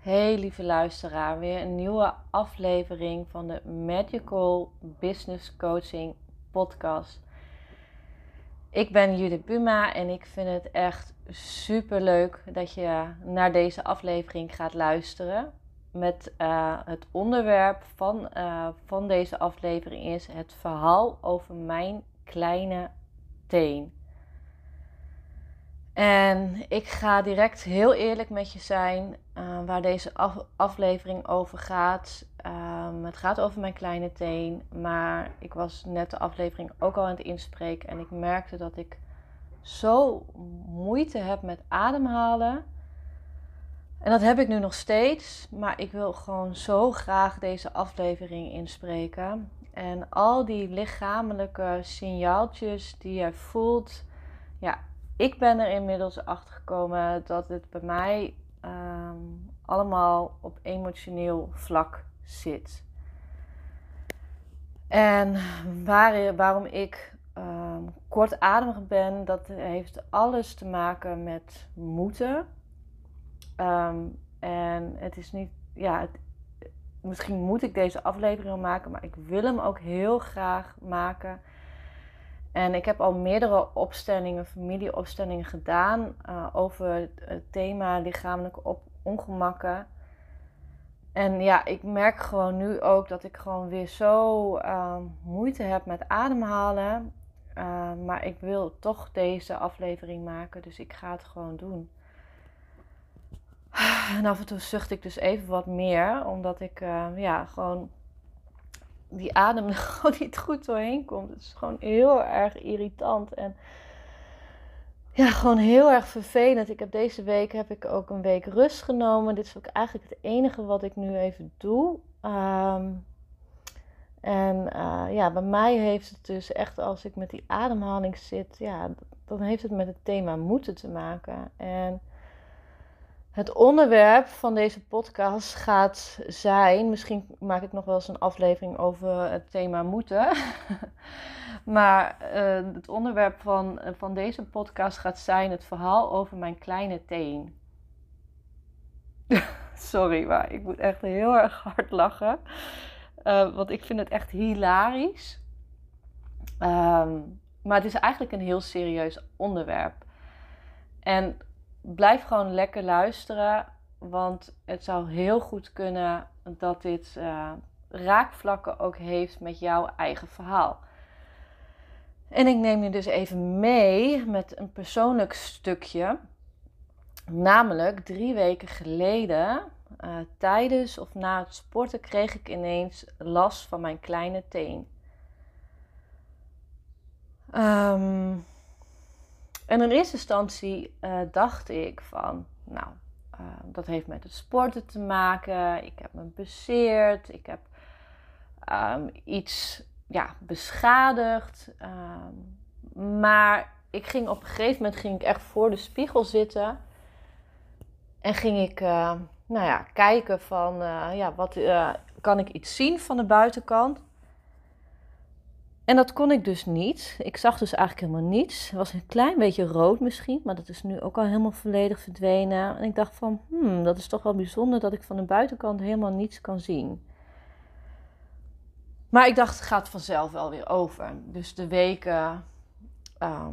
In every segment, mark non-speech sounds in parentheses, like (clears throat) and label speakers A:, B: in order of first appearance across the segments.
A: Hey lieve luisteraar, weer een nieuwe aflevering van de Magical Business Coaching Podcast. Ik ben Judith Buma en ik vind het echt super leuk dat je naar deze aflevering gaat luisteren. Met uh, het onderwerp van, uh, van deze aflevering is het verhaal over mijn kleine teen. En ik ga direct heel eerlijk met je zijn uh, waar deze af aflevering over gaat. Um, het gaat over mijn kleine teen, maar ik was net de aflevering ook al aan het inspreken en ik merkte dat ik zo moeite heb met ademhalen. En dat heb ik nu nog steeds, maar ik wil gewoon zo graag deze aflevering inspreken. En al die lichamelijke signaaltjes die je voelt, ja, ik ben er inmiddels achter gekomen dat het bij mij um, allemaal op emotioneel vlak zit. En waar, waarom ik um, kortademig ben, dat heeft alles te maken met moeten. Um, en het is niet, ja, misschien moet ik deze aflevering maken, maar ik wil hem ook heel graag maken. En ik heb al meerdere opstellingen, familieopstellingen gedaan uh, over het thema lichamelijke ongemakken. En ja, ik merk gewoon nu ook dat ik gewoon weer zo uh, moeite heb met ademhalen. Uh, maar ik wil toch deze aflevering maken, dus ik ga het gewoon doen. (sighs) En af en toe zucht ik dus even wat meer, omdat ik ja, gewoon die adem (laughs) er gewoon niet goed doorheen komt. Het is gewoon heel erg irritant en ja, gewoon heel erg vervelend. Ik heb deze week heb ik ook een week rust genomen. Dit is ook eigenlijk het enige wat ik nu even doe. Um, en uh, ja, bij mij heeft het dus echt als ik met die ademhaling zit, ja, dan heeft het met het thema moeten te maken. En het onderwerp van deze podcast gaat zijn, misschien maak ik nog wel eens een aflevering over het thema moeten. (laughs) maar uh, het onderwerp van, van deze podcast gaat zijn het verhaal over mijn kleine teen. (laughs) Sorry, maar ik moet echt heel erg hard lachen. Uh, want ik vind het echt hilarisch. Um, maar het is eigenlijk een heel serieus onderwerp. En blijf gewoon lekker luisteren. Want het zou heel goed kunnen dat dit uh, raakvlakken ook heeft met jouw eigen verhaal. En ik neem je dus even mee met een persoonlijk stukje. Namelijk drie weken geleden, uh, tijdens of na het sporten, kreeg ik ineens last van mijn kleine teen. Um, en in eerste instantie uh, dacht ik van, nou, uh, dat heeft met het sporten te maken. Ik heb me bezeerd. Ik heb um, iets ja, beschadigd. Um, maar ik ging op een gegeven moment ging ik echt voor de spiegel zitten. En ging ik uh, nou ja, kijken van, ja, wat, kan ik iets zien van de buitenkant? En dat kon ik dus niet. Ik zag dus eigenlijk helemaal niets. Het was een klein beetje rood misschien, maar dat is nu ook al helemaal volledig verdwenen. En ik dacht van, hmm, dat is toch wel bijzonder dat ik van de buitenkant helemaal niets kan zien. Maar ik dacht, het gaat vanzelf wel weer over. Dus de weken, uh,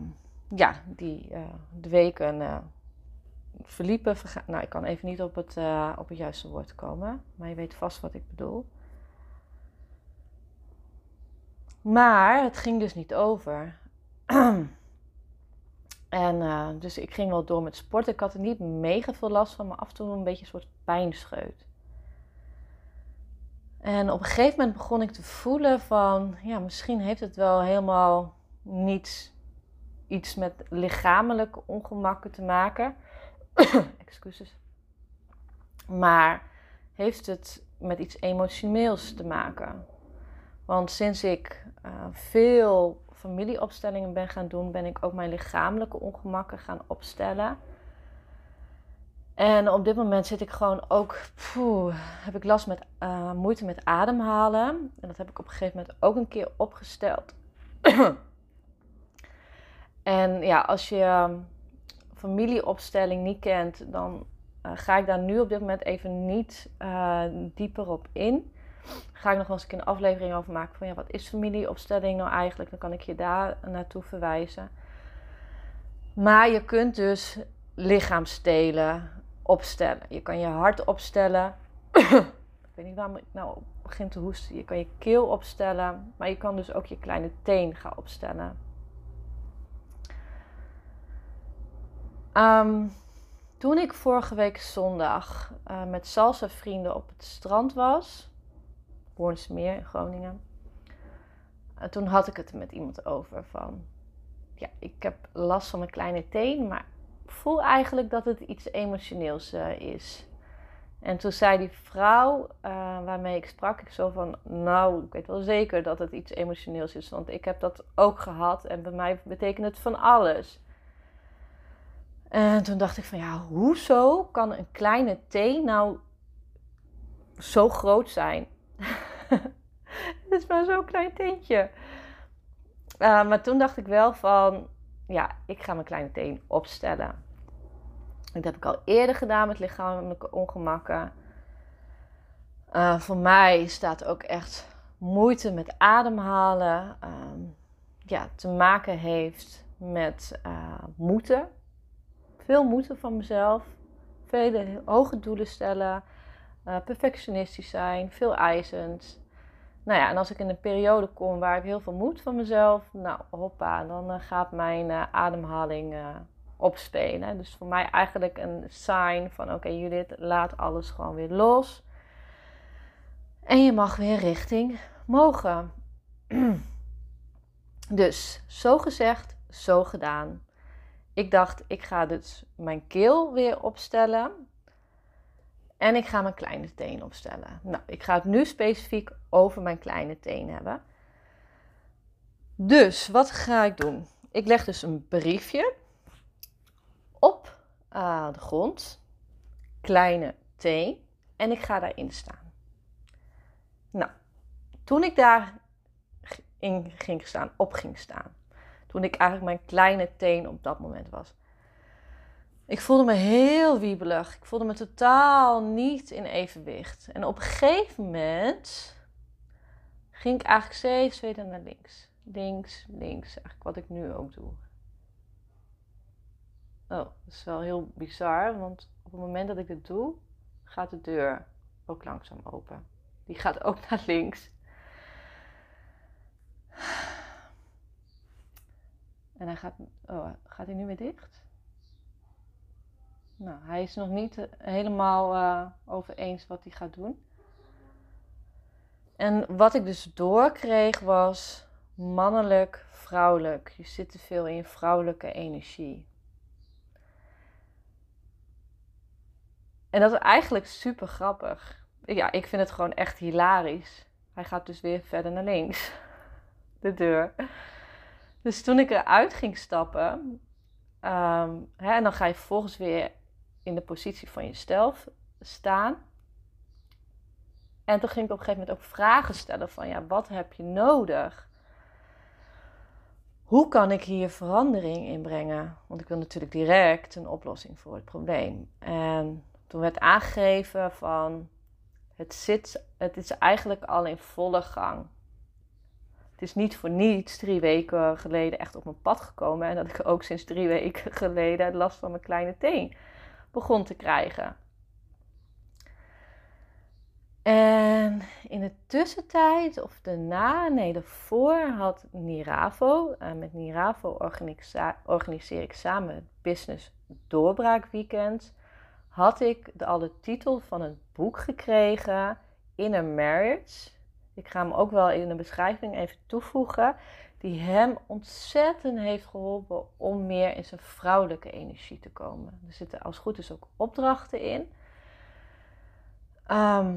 A: ja, die, uh, de weken uh, verliepen. Nou, ik kan even niet op het, eh, op het juiste woord komen, maar je weet vast wat ik bedoel. Maar het ging dus niet over. (clears throat) en uh, dus ik ging wel door met sporten. Ik had er niet mega veel last van, maar af en toe een beetje een soort pijnscheut. En op een gegeven moment begon ik te voelen van, ja, misschien heeft het wel helemaal niets iets met lichamelijke ongemakken te maken. (clears throat) Excuses. Maar heeft het met iets emotioneels te maken. Want sinds ik uh, veel familieopstellingen ben gaan doen, ben ik ook mijn lichamelijke ongemakken gaan opstellen. En op dit moment zit ik gewoon ook, heb ik last met uh, moeite met ademhalen. En dat heb ik op een gegeven moment ook een keer opgesteld. (clears throat) en ja, als je ehm, familieopstelling niet kent, dan uh, ga ik daar nu op dit moment even niet dieper op in. Ga ik nog wel eens een aflevering over maken van ja, wat is familieopstelling nou eigenlijk? Dan kan ik je daar naartoe verwijzen. Maar je kunt dus lichaamsdelen opstellen. Je kan je hart opstellen. (coughs) ik weet niet waarom ik nou begin te hoesten. Je kan je keel opstellen. Maar je kan dus ook je kleine teen gaan opstellen. Um, toen ik vorige week zondag uh, met salsa vrienden op het strand was, Boornsmeer in Groningen, uh, toen had ik het met iemand over van, ja, ik heb last van mijn kleine teen, maar voel eigenlijk dat het iets emotioneels uh, is. En toen zei die vrouw waarmee ik sprak, ik zo van, nou, ik weet wel zeker dat het iets emotioneels is, want ik heb dat ook gehad en bij mij betekent het van alles. En toen dacht ik van ja, hoezo kan een kleine thee nou zo groot zijn? Het is maar zo'n klein teentje. Uh, maar toen dacht ik wel van, ja, ik ga mijn kleine teen opstellen. Dat heb ik al eerder gedaan met lichamelijke ongemakken. Uh, voor mij staat ook echt moeite met ademhalen. Uh, ja, te maken heeft met uh, moeten veel moeten van mezelf, vele hoge doelen stellen, uh, perfectionistisch zijn, veel eisend. Nou ja, en als ik in een periode kom waar ik heel veel moed van mezelf, nou hoppa, dan uh, gaat mijn uh, ademhaling opspelen. Dus voor mij eigenlijk een sign van oké Judith, laat alles gewoon weer los. En je mag weer richting mogen. (clears throat) dus zo gezegd, zo gedaan. Ik dacht, ik ga dus mijn keel weer opstellen. En ik ga mijn kleine teen opstellen. Nou, ik ga het nu specifiek over mijn kleine teen hebben. Dus, wat ga ik doen? Ik leg dus een briefje op uh, de grond. Kleine teen. En ik ga daarin staan. Nou, toen ik daar in ging staan, op ging staan, toen ik eigenlijk mijn kleine teen op dat moment was. Ik voelde me heel wiebelig. Ik voelde me totaal niet in evenwicht. En op een gegeven moment ging ik eigenlijk steeds verder naar links. Links, links. Eigenlijk wat ik nu ook doe. Oh, dat is wel heel bizar. Want op het moment dat ik dit doe, gaat de deur ook langzaam open. Die gaat ook naar links. En hij gaat, oh, gaat hij nu weer dicht? Nou, hij is nog niet eh, helemaal uh, over eens wat hij gaat doen. En wat ik dus doorkreeg was mannelijk, vrouwelijk. Je zit te veel in vrouwelijke energie. En dat is eigenlijk super grappig. Ja, ik vind het gewoon echt hilarisch. Hij gaat dus weer verder naar links. (laughs) De deur. Dus toen ik eruit ging stappen, ehm, hè, en dan ga je vervolgens weer in de positie van jezelf staan. En toen ging ik op een gegeven moment ook vragen stellen van ja, wat heb je nodig? Hoe kan ik hier verandering in brengen? Want ik wil natuurlijk direct een oplossing voor het probleem. En toen werd aangegeven van het, zit, het is eigenlijk al in volle gang het is niet voor niets drie weken geleden echt op mijn pad gekomen. En dat ik ook sinds drie weken geleden last van mijn kleine teen begon te krijgen. En in de tussentijd, of daarna, nee, daarvoor had Niravo. Uh, met Niravo organiseer ik samen het Business Doorbraak Weekend. Had ik de, al de titel van het boek gekregen, Inner Marriage ik ga hem ook wel in de beschrijving even toevoegen. Die hem ontzettend heeft geholpen om meer in zijn vrouwelijke energie te komen. Er zitten als goed is ook opdrachten in. Ehm,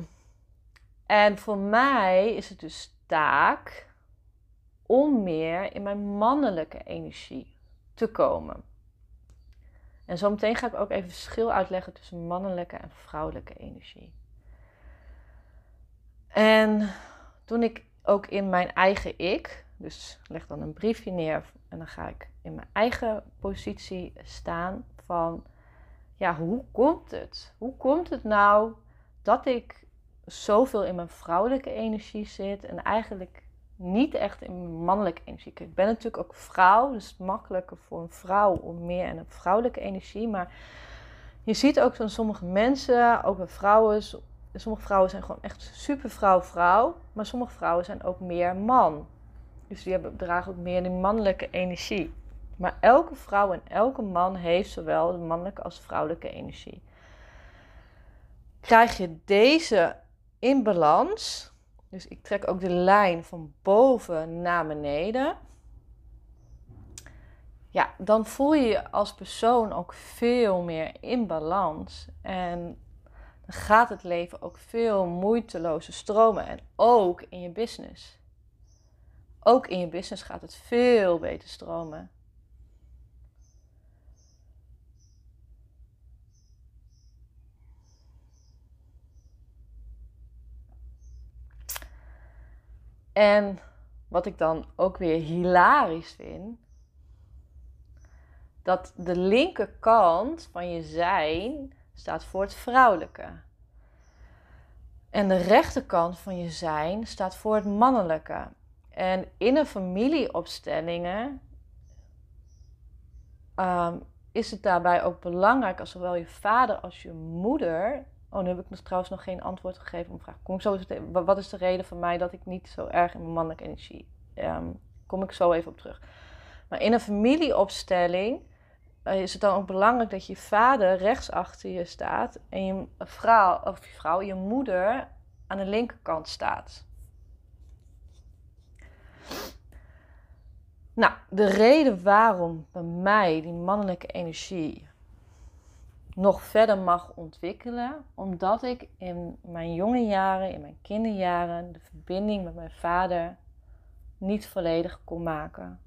A: en voor mij is het dus taak om meer in mijn mannelijke energie te komen. En zometeen ga ik ook even verschil uitleggen tussen mannelijke en vrouwelijke energie. En toen ik ook in mijn eigen ik, dus leg dan een briefje neer en dan ga ik in mijn eigen positie staan van, ja, hoe komt het? Hoe komt het nou dat ik zoveel in mijn vrouwelijke energie zit en eigenlijk niet echt in mijn mannelijke energie. Ik ben natuurlijk ook vrouw, dus het is makkelijker voor een vrouw om meer in een vrouwelijke energie. Maar je ziet ook van sommige mensen, ook bij vrouwen, sommige vrouwen zijn gewoon echt super vrouw-vrouw, maar sommige vrouwen zijn ook meer man. Dus die hebben, dragen ook meer de mannelijke energie. Maar elke vrouw en elke man heeft zowel de mannelijke als vrouwelijke energie. Krijg je deze in balans, dus ik trek ook de lijn van boven naar beneden. Ja, dan voel je je als persoon ook veel meer in balans. En dan gaat het leven ook veel moeitelozer stromen. En ook in je business. Ook in je business gaat het veel beter stromen. En wat ik dan ook weer hilarisch vind, dat de linkerkant van je zijn staat voor het vrouwelijke. En de rechterkant van je zijn staat voor het mannelijke. En in een familieopstellingen um, is het daarbij ook belangrijk als zowel je vader als je moeder Oh, nu heb ik trouwens nog geen antwoord gegeven op vraag. Kom ik zo wat is de reden van mij dat ik niet zo erg in mijn mannelijke energie... Um, kom ik zo even op terug. Maar in een familieopstelling uh, is het dan ook belangrijk dat je vader rechts achter je staat en je vrouw, of je vrouw, je moeder aan de linkerkant staat. Nou, de reden waarom bij mij die mannelijke energie nog verder mag ontwikkelen, omdat ik in mijn jonge jaren, in mijn kinderjaren, de verbinding met mijn vader niet volledig kon maken.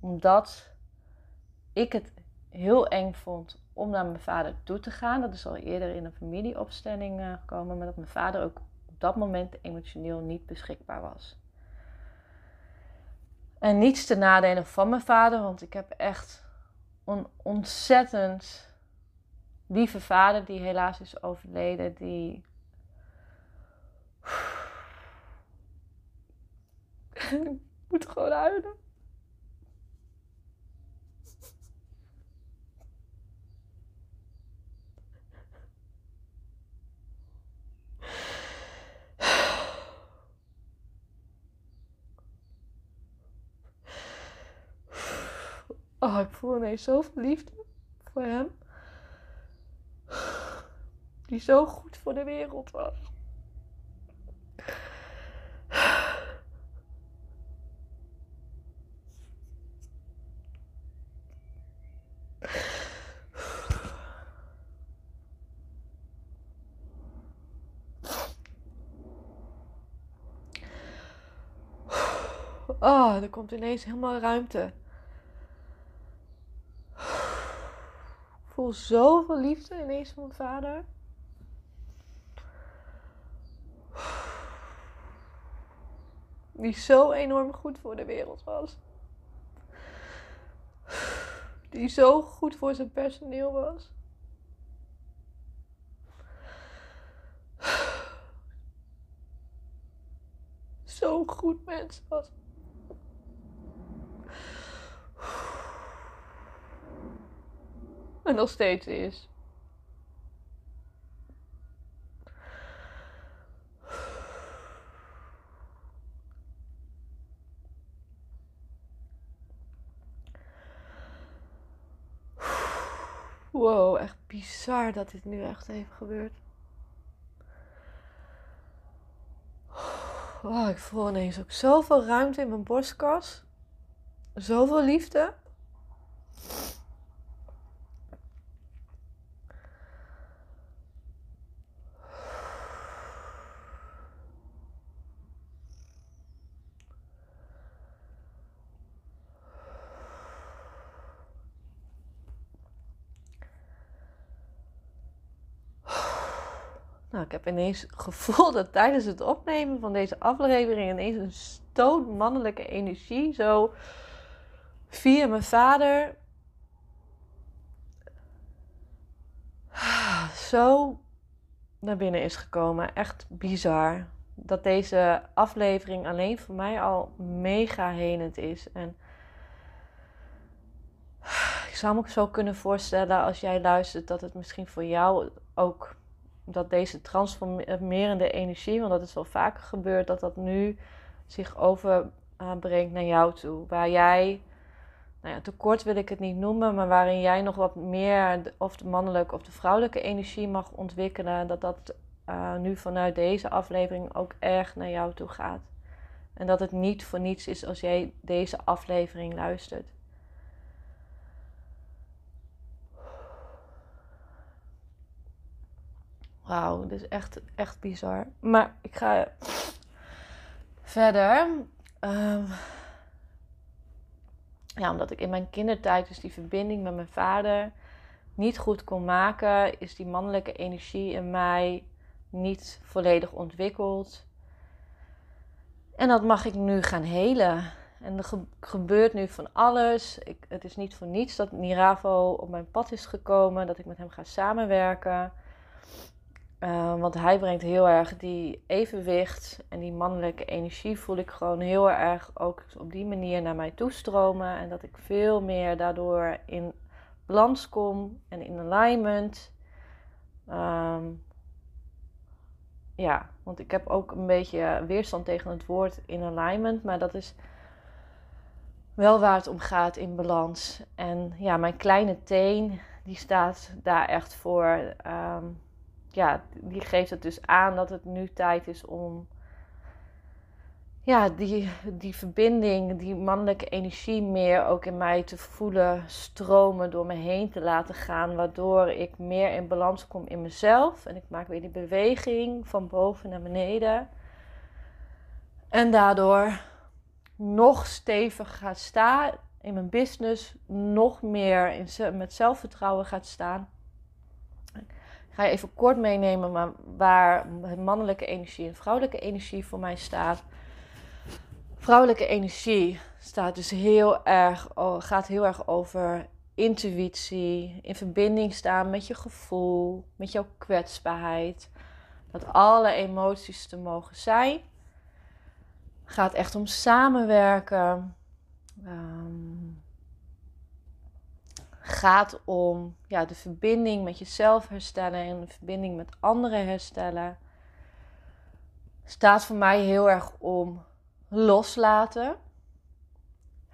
A: Omdat ik het heel eng vond om naar mijn vader toe te gaan. Dat is al eerder in een familieopstelling uh, gekomen, maar dat mijn vader ook op dat moment emotioneel niet beschikbaar was. En niets te nadelen van mijn vader, want ik heb echt een ontzettend lieve vader die helaas is overleden, die. (laughs) ik moet gewoon huilen. Oh, ik voel ineens zoveel liefde voor hem die zo goed voor de wereld was. Oh, er komt ineens helemaal ruimte. Ik zoveel liefde ineens van mijn vader. Die zo enorm goed voor de wereld was. Die zo goed voor zijn personeel was. Zo'n goed mens was. En (laughs) nog steeds is. Wow, echt bizar dat dit nu echt even gebeurt. Oh, ik voel ineens ook zoveel ruimte in mijn borstkas. zoveel liefde. Ik heb ineens het gevoel dat tijdens het opnemen van deze aflevering ineens een stoot mannelijke energie zo via mijn vader zo naar binnen is gekomen. Echt bizar. Dat deze aflevering alleen voor mij al mega henend is. En ik zou me ook zo kunnen voorstellen als jij luistert dat het misschien voor jou ook dat deze transformerende energie, want dat is wel vaker gebeurd, dat dat nu zich overbrengt naar jou toe. Waar jij, nou ja, tekort wil ik het niet noemen, maar waarin jij nog wat meer of de mannelijke of de vrouwelijke energie mag ontwikkelen, dat dat uh, nu vanuit deze aflevering ook erg naar jou toe gaat. En dat het niet voor niets is als jij deze aflevering luistert. Wauw, is echt, echt bizar. Maar ik ga verder. Um, ja, omdat ik in mijn kindertijd dus die verbinding met mijn vader niet goed kon maken, is die mannelijke energie in mij niet volledig ontwikkeld. En dat mag ik nu gaan helen. En er gebeurt nu van alles. Ik, het is niet voor niets dat Niravo op mijn pad is gekomen, dat ik met hem ga samenwerken. Uh, want hij brengt heel erg die evenwicht en die mannelijke energie voel ik gewoon heel erg ook op die manier naar mij toestromen. En dat ik veel meer daardoor in balans kom en in alignment. Um, ja, want ik heb ook een beetje weerstand tegen het woord in alignment, maar dat is wel waar het om gaat in balans. En ja, mijn kleine teen, die staat daar echt voor. Um, ja, die geeft het dus aan dat het nu tijd is om ja, die, die verbinding, die mannelijke energie meer ook in mij te voelen stromen, door me heen te laten gaan, waardoor ik meer in balans kom in mezelf. En ik maak weer die beweging van boven naar beneden. En daardoor nog steviger gaat staan in mijn business, nog meer in, met zelfvertrouwen gaat staan ga je even kort meenemen maar waar mannelijke energie en vrouwelijke energie voor mij staat. Vrouwelijke energie staat dus heel erg, gaat heel erg over intuïtie, in verbinding staan met je gevoel, met jouw kwetsbaarheid. Dat alle emoties te mogen zijn. Gaat echt om samenwerken. Um, gaat om ja, de verbinding met jezelf herstellen en de verbinding met anderen herstellen. Staat voor mij heel erg om loslaten.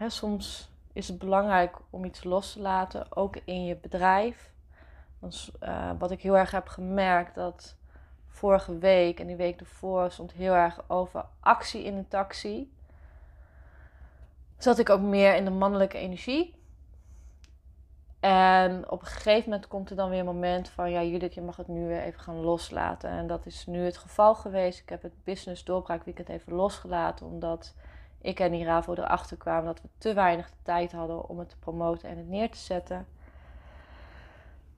A: soms is het belangrijk om iets los te laten, ook in je bedrijf. Uh, wat ik heel erg heb gemerkt, dat vorige week en die week ervoor stond heel erg over actie in een taxi. Zat ik ook meer in de mannelijke energie. En op een gegeven moment komt er dan weer een moment van, ja Judith, je mag het nu weer even gaan loslaten. En dat is nu het geval geweest. Ik heb het business doorbraakweekend even losgelaten, omdat ik en Iravo erachter kwamen dat we te weinig tijd hadden om het te promoten en het neer te zetten.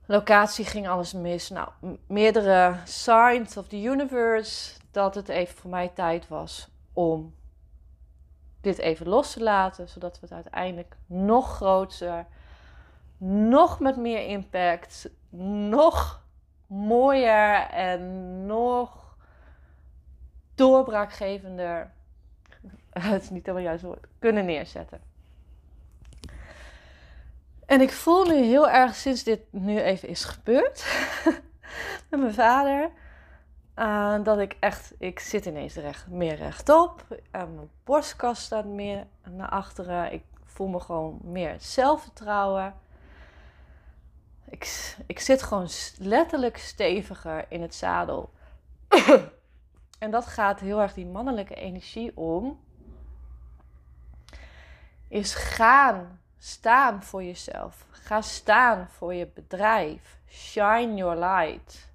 A: Locatie ging alles mis. Nou, meerdere signs of the universe dat het even voor mij tijd was om dit even los te laten, zodat we het uiteindelijk nog groter nog met meer impact, nog mooier en nog doorbraakgevender, (laughs) het is niet helemaal juist woord, kunnen neerzetten. En ik voel nu heel erg sinds dit nu even is gebeurd (laughs) met mijn vader. Dat ik echt, ik zit ineens recht, meer rechtop. Uh, mijn borstkast staat meer naar achteren. Ik voel me gewoon meer zelfvertrouwen. Ik, ik zit gewoon letterlijk steviger in het zadel. (coughs) en dat gaat heel erg die mannelijke energie om. is gaan staan voor jezelf. Ga staan voor je bedrijf. Shine your light.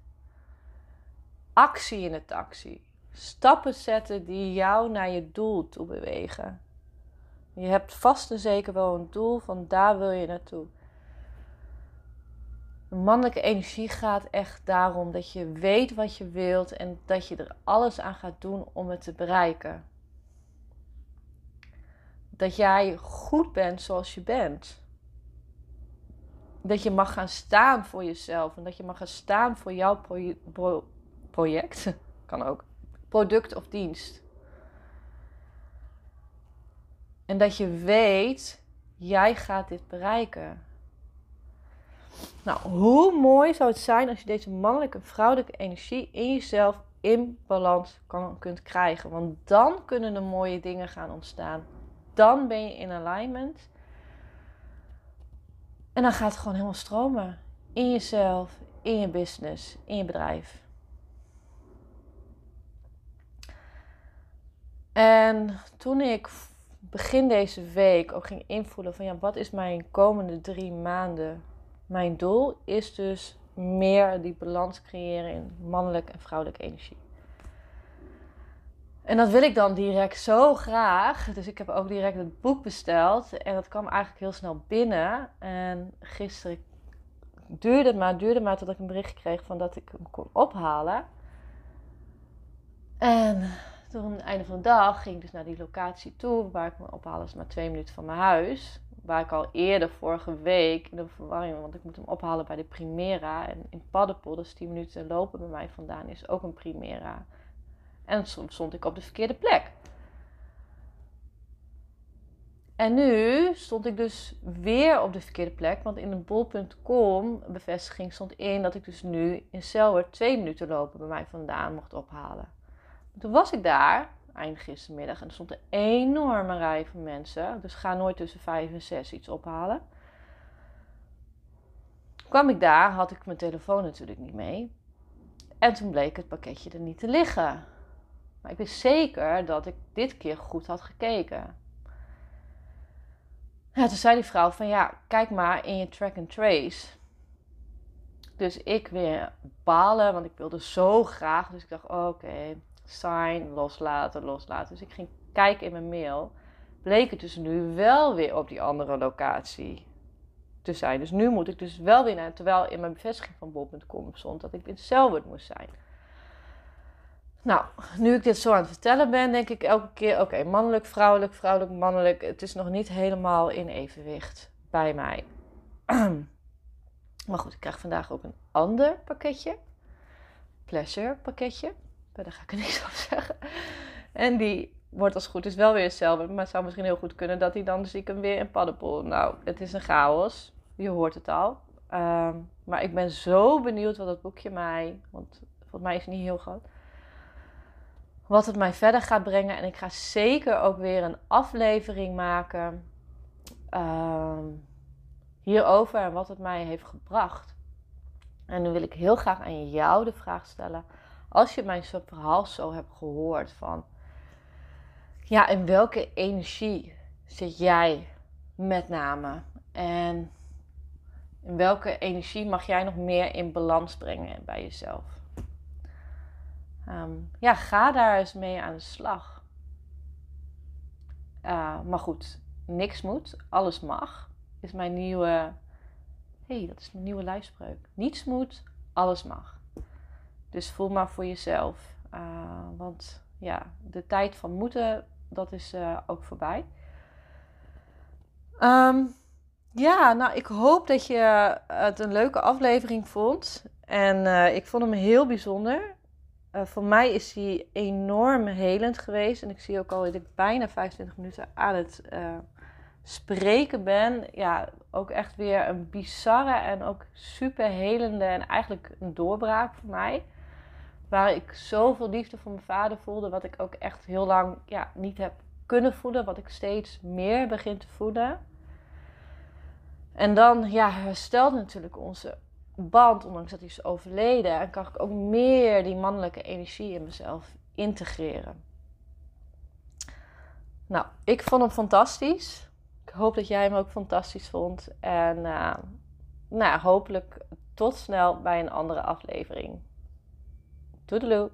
A: Actie in de taxi. Stappen zetten die jou naar je doel toe bewegen. Je hebt vast en zeker wel een doel van daar wil je naartoe. De mannelijke energie gaat echt daarom dat je weet wat je wilt en dat je er alles aan gaat doen om het te bereiken. Dat jij goed bent zoals je bent. Dat je mag gaan staan voor jezelf en dat je mag gaan staan voor jouw project. (laughs) Kan ook. Product of dienst. En dat je weet, jij gaat dit bereiken. Nou, hoe mooi zou het zijn als je deze mannelijke en vrouwelijke energie in jezelf in balans kan, kunt krijgen. Want dan kunnen er mooie dingen gaan ontstaan. Dan ben je in alignment. En dan gaat het gewoon helemaal stromen. In jezelf, in je business, in je bedrijf. En toen ik begin deze week ook ging invoelen van ja, wat is mijn komende drie maanden? Mijn doel is dus meer die balans creëren in mannelijke en vrouwelijke energie. En dat wil ik dan direct zo graag. Dus ik heb ook direct het boek besteld. En dat kwam eigenlijk heel snel binnen. En gisteren duurde het maar, duurde maar tot ik een bericht kreeg van dat ik hem kon ophalen. En toen, aan het einde van de dag, ging ik dus naar die locatie toe. Waar ik me ophalen is maar twee minuten van mijn huis. Waar ik al eerder vorige week in de verwarring, want ik moet hem ophalen bij de Primera. En in Paddenpoel, dat is 10 minuten lopen bij mij vandaan, is ook een Primera. En soms stond ik op de verkeerde plek. En nu stond ik dus weer op de verkeerde plek. Want in een bol.com bevestiging stond in dat ik dus nu in Selwer twee minuten lopen bij mij vandaan mocht ophalen. Toen was ik daar, eind gistermiddag, en er stond een enorme rij van mensen. Dus ga nooit tussen vijf en zes iets ophalen. Kwam ik daar, had ik mijn telefoon natuurlijk niet mee. En toen bleek het pakketje er niet te liggen. Maar ik wist zeker dat ik dit keer goed had gekeken. Toen zei die vrouw van ja, kijk maar in je track and trace. Dus ik weer balen, want ik wilde zo graag. Dus ik dacht, oké, sign, loslaten, loslaten. Dus ik ging kijken in mijn mail. Bleek het dus nu wel weer op die andere locatie te zijn. Dus nu moet ik dus wel weer naar, terwijl in mijn bevestiging van bol.com stond dat ik in Selwood moest zijn. Nou, nu ik dit zo aan het vertellen ben, denk ik elke keer: oké, mannelijk, vrouwelijk, vrouwelijk, mannelijk. Het is nog niet helemaal in evenwicht bij mij. (clears throat) maar goed, ik krijg vandaag ook een ander pakketje. Pleasure pakketje. Daar ga ik er niks (laughs) over zeggen. En die wordt als goed is wel weer hetzelfde. Maar het zou misschien heel goed kunnen dat hij dan ik hem weer in paddenpoel. Nou, het is een chaos. Je hoort het al. Ehm, maar ik ben zo benieuwd wat dat boekje mij, want volgens mij is het niet heel groot, wat het mij verder gaat brengen. En ik ga zeker ook weer een aflevering maken ehm, hierover en wat het mij heeft gebracht. En nu wil ik heel graag aan jou de vraag stellen als je mijn verhaal zo hebt gehoord van, ja, in welke energie zit jij met name? En in welke energie mag jij nog meer in balans brengen bij jezelf? Ehm, ja, ga daar eens mee aan de slag. Uh, maar goed, niks moet, alles mag. Is mijn nieuwe. hey, dat is mijn nieuwe lijfspreuk. Niets moet, alles mag. Dus voel maar voor jezelf. Uh, want ja, de tijd van moeten, dat is uh, ook voorbij. Um, ja, nou, ik hoop dat je het een leuke aflevering vond. En uh, ik vond hem heel bijzonder. voor mij is hij enorm helend geweest. En ik zie ook al dat ik bijna 25 minuten aan het spreken ben. Ja, ook echt weer een bizarre en ook super helende en eigenlijk een doorbraak voor mij. Waar ik zoveel liefde voor mijn vader voelde, wat ik ook echt heel lang ja, niet heb kunnen voelen, wat ik steeds meer begin te voelen. En dan ja, herstelt natuurlijk onze band, ondanks dat hij is overleden. En kan ik ook meer die mannelijke energie in mezelf integreren. Nou, ik vond hem fantastisch. Ik hoop dat jij hem ook fantastisch vond. En uh, nou, hopelijk tot snel bij een andere aflevering. Toodaloo!